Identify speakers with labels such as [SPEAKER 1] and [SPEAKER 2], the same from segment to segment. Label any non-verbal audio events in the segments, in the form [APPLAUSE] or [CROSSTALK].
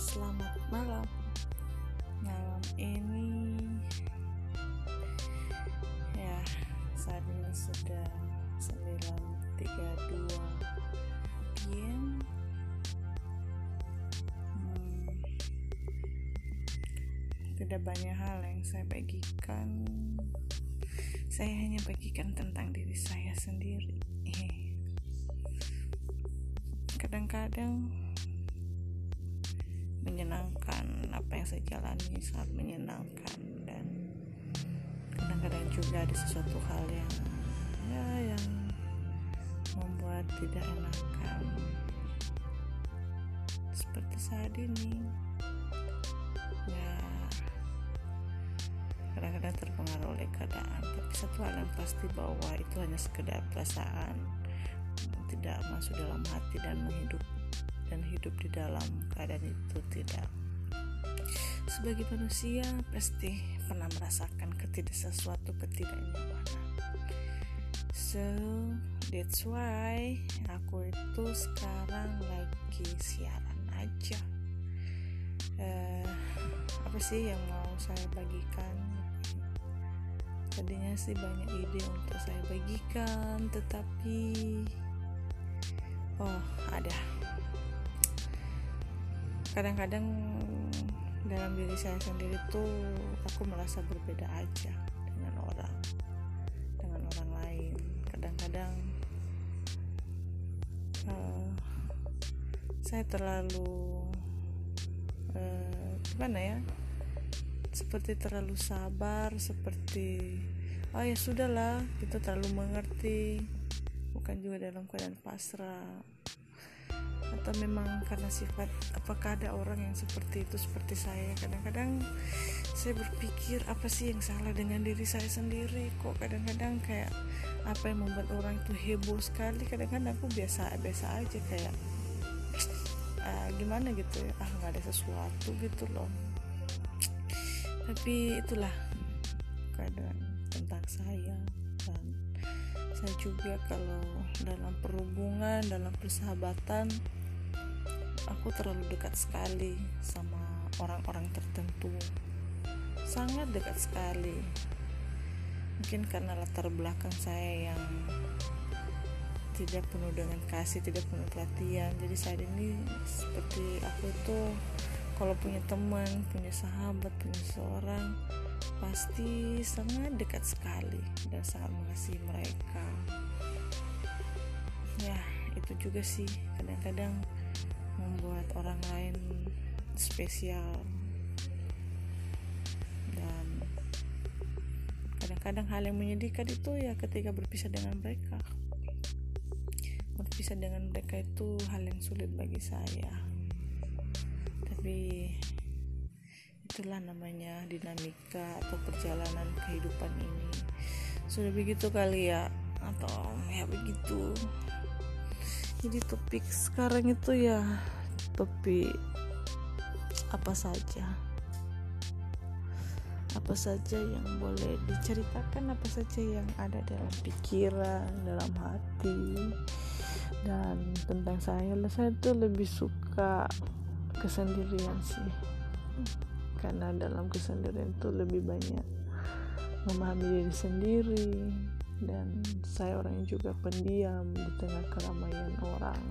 [SPEAKER 1] selamat malam. Malam ini Ya saat ini sudah 9.32 PM hmm, Tidak banyak hal yang saya bagikan. Saya hanya bagikan tentang diri saya sendiri. Kadang-kadang menyenangkan apa yang saya jalani sangat menyenangkan dan kadang-kadang juga ada sesuatu hal yang ya yang membuat tidak enakan. Seperti saat ini. Ya kadang-kadang terpengaruh oleh keadaan tapi satu hal yang pasti bahwa itu hanya sekedar perasaan tidak masuk dalam hati dan menghidup dan hidup di dalam keadaan itu tidak. Sebagai manusia pasti pernah merasakan ketidak sesuatu ketidaknyamanan so that's why aku itu sekarang lagi siaran aja. Uh, apa sih yang mau saya bagikan? Tadinya sih banyak ide untuk saya bagikan tetapi oh ada kadang-kadang dalam diri saya sendiri tuh aku merasa berbeda aja dengan orang dengan orang lain. Kadang-kadang uh, saya terlalu uh, gimana ya seperti terlalu sabar seperti oh ya sudahlah kita terlalu mengerti. Bukan juga dalam keadaan pasrah atau memang karena sifat apakah ada orang yang seperti itu seperti saya? Kadang-kadang saya berpikir apa sih yang salah dengan diri saya sendiri? Kok kadang-kadang kayak apa yang membuat orang itu heboh sekali? Kadang-kadang aku biasa biasa aja kayak uh, gimana gitu ya? Ah nggak ada sesuatu gitu loh. Tapi itulah keadaan tentang saya dan saya juga kalau dalam perhubungan dalam persahabatan aku terlalu dekat sekali sama orang-orang tertentu. Sangat dekat sekali. Mungkin karena latar belakang saya yang tidak penuh dengan kasih tidak penuh perhatian. Jadi saat ini seperti aku itu kalau punya teman punya sahabat punya seorang pasti sangat dekat sekali dan sangat mengasihi mereka. Ya itu juga sih kadang-kadang membuat orang lain spesial. Dan kadang-kadang hal yang menyedihkan itu ya ketika berpisah dengan mereka. Berpisah dengan mereka itu hal yang sulit bagi saya. Tapi itulah namanya dinamika atau perjalanan kehidupan ini. Sudah begitu kali ya atau ya begitu jadi topik sekarang itu ya topik apa saja? Apa saja yang boleh diceritakan? Apa saja yang ada dalam pikiran dalam hati dan tentang saya? Saya tuh lebih suka kesendirian sih. Karena dalam kesendirian itu lebih banyak memahami diri sendiri dan saya orang yang juga pendiam di tengah keramaian orang.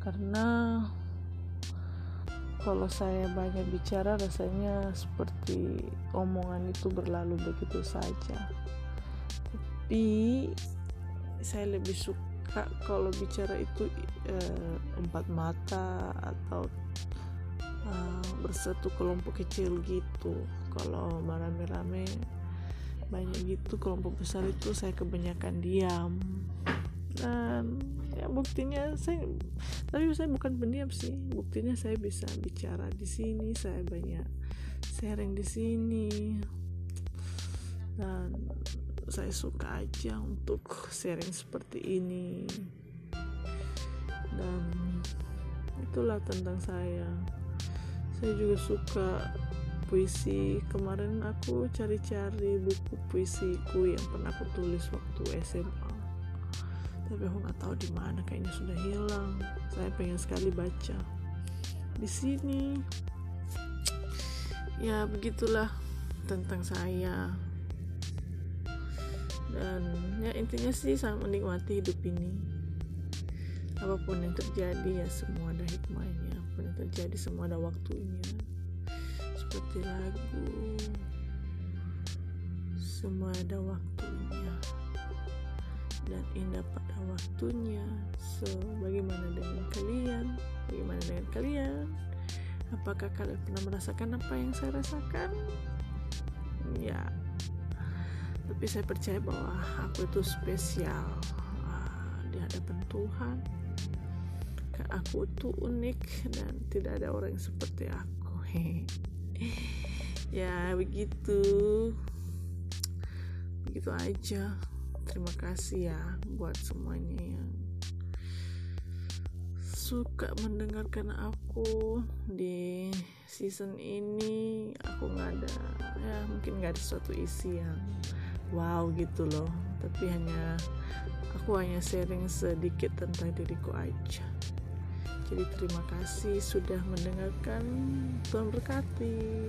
[SPEAKER 1] Karena kalau saya banyak bicara rasanya seperti omongan itu berlalu begitu saja. Tapi saya lebih suka kalau bicara itu eh, empat mata atau uh, bersatu kelompok kecil gitu. Kalau rame-rame banyak gitu kelompok besar itu saya kebanyakan diam. Dan ya buktinya saya tapi saya bukan pendiam sih. Buktinya saya bisa bicara di sini saya banyak sharing di sini. Dan saya suka aja untuk sharing seperti ini. Dan itulah tentang saya. Saya juga suka puisi. Kemarin aku cari-cari buku puisiku yang pernah aku tulis waktu SMA tapi aku nggak tahu di mana kayaknya sudah hilang. Saya pengen sekali baca. Di sini ya begitulah tentang saya. Dan ya intinya sih sangat menikmati hidup ini. Apa pun yang terjadi ya semua ada hikmahnya. Apa pun yang terjadi semua ada waktunya seperti lagu. Semua ada waktunya. Dan indah pada waktunya. So bagaimana dengan kalian? Bagaimana dengan kalian? Apakah kalian pernah merasakan apa yang saya rasakan? Ya. Tapi saya percaya bahwa aku itu spesial ah, di hadapan Tuhan. Aku itu unik dan tidak ada orang yang seperti aku [LAUGHS] [LAUGHS] ya begitu. Begitu aja. Terima kasih ya buat semuanya yang suka mendengarkan aku di season ini. Aku nggak ada ya mungkin nggak ada suatu isi yang wow gitu loh. Tapi hanya aku hanya sharing sedikit tentang diriku aja jadi terima kasih sudah mendengarkan. Tuhan berkati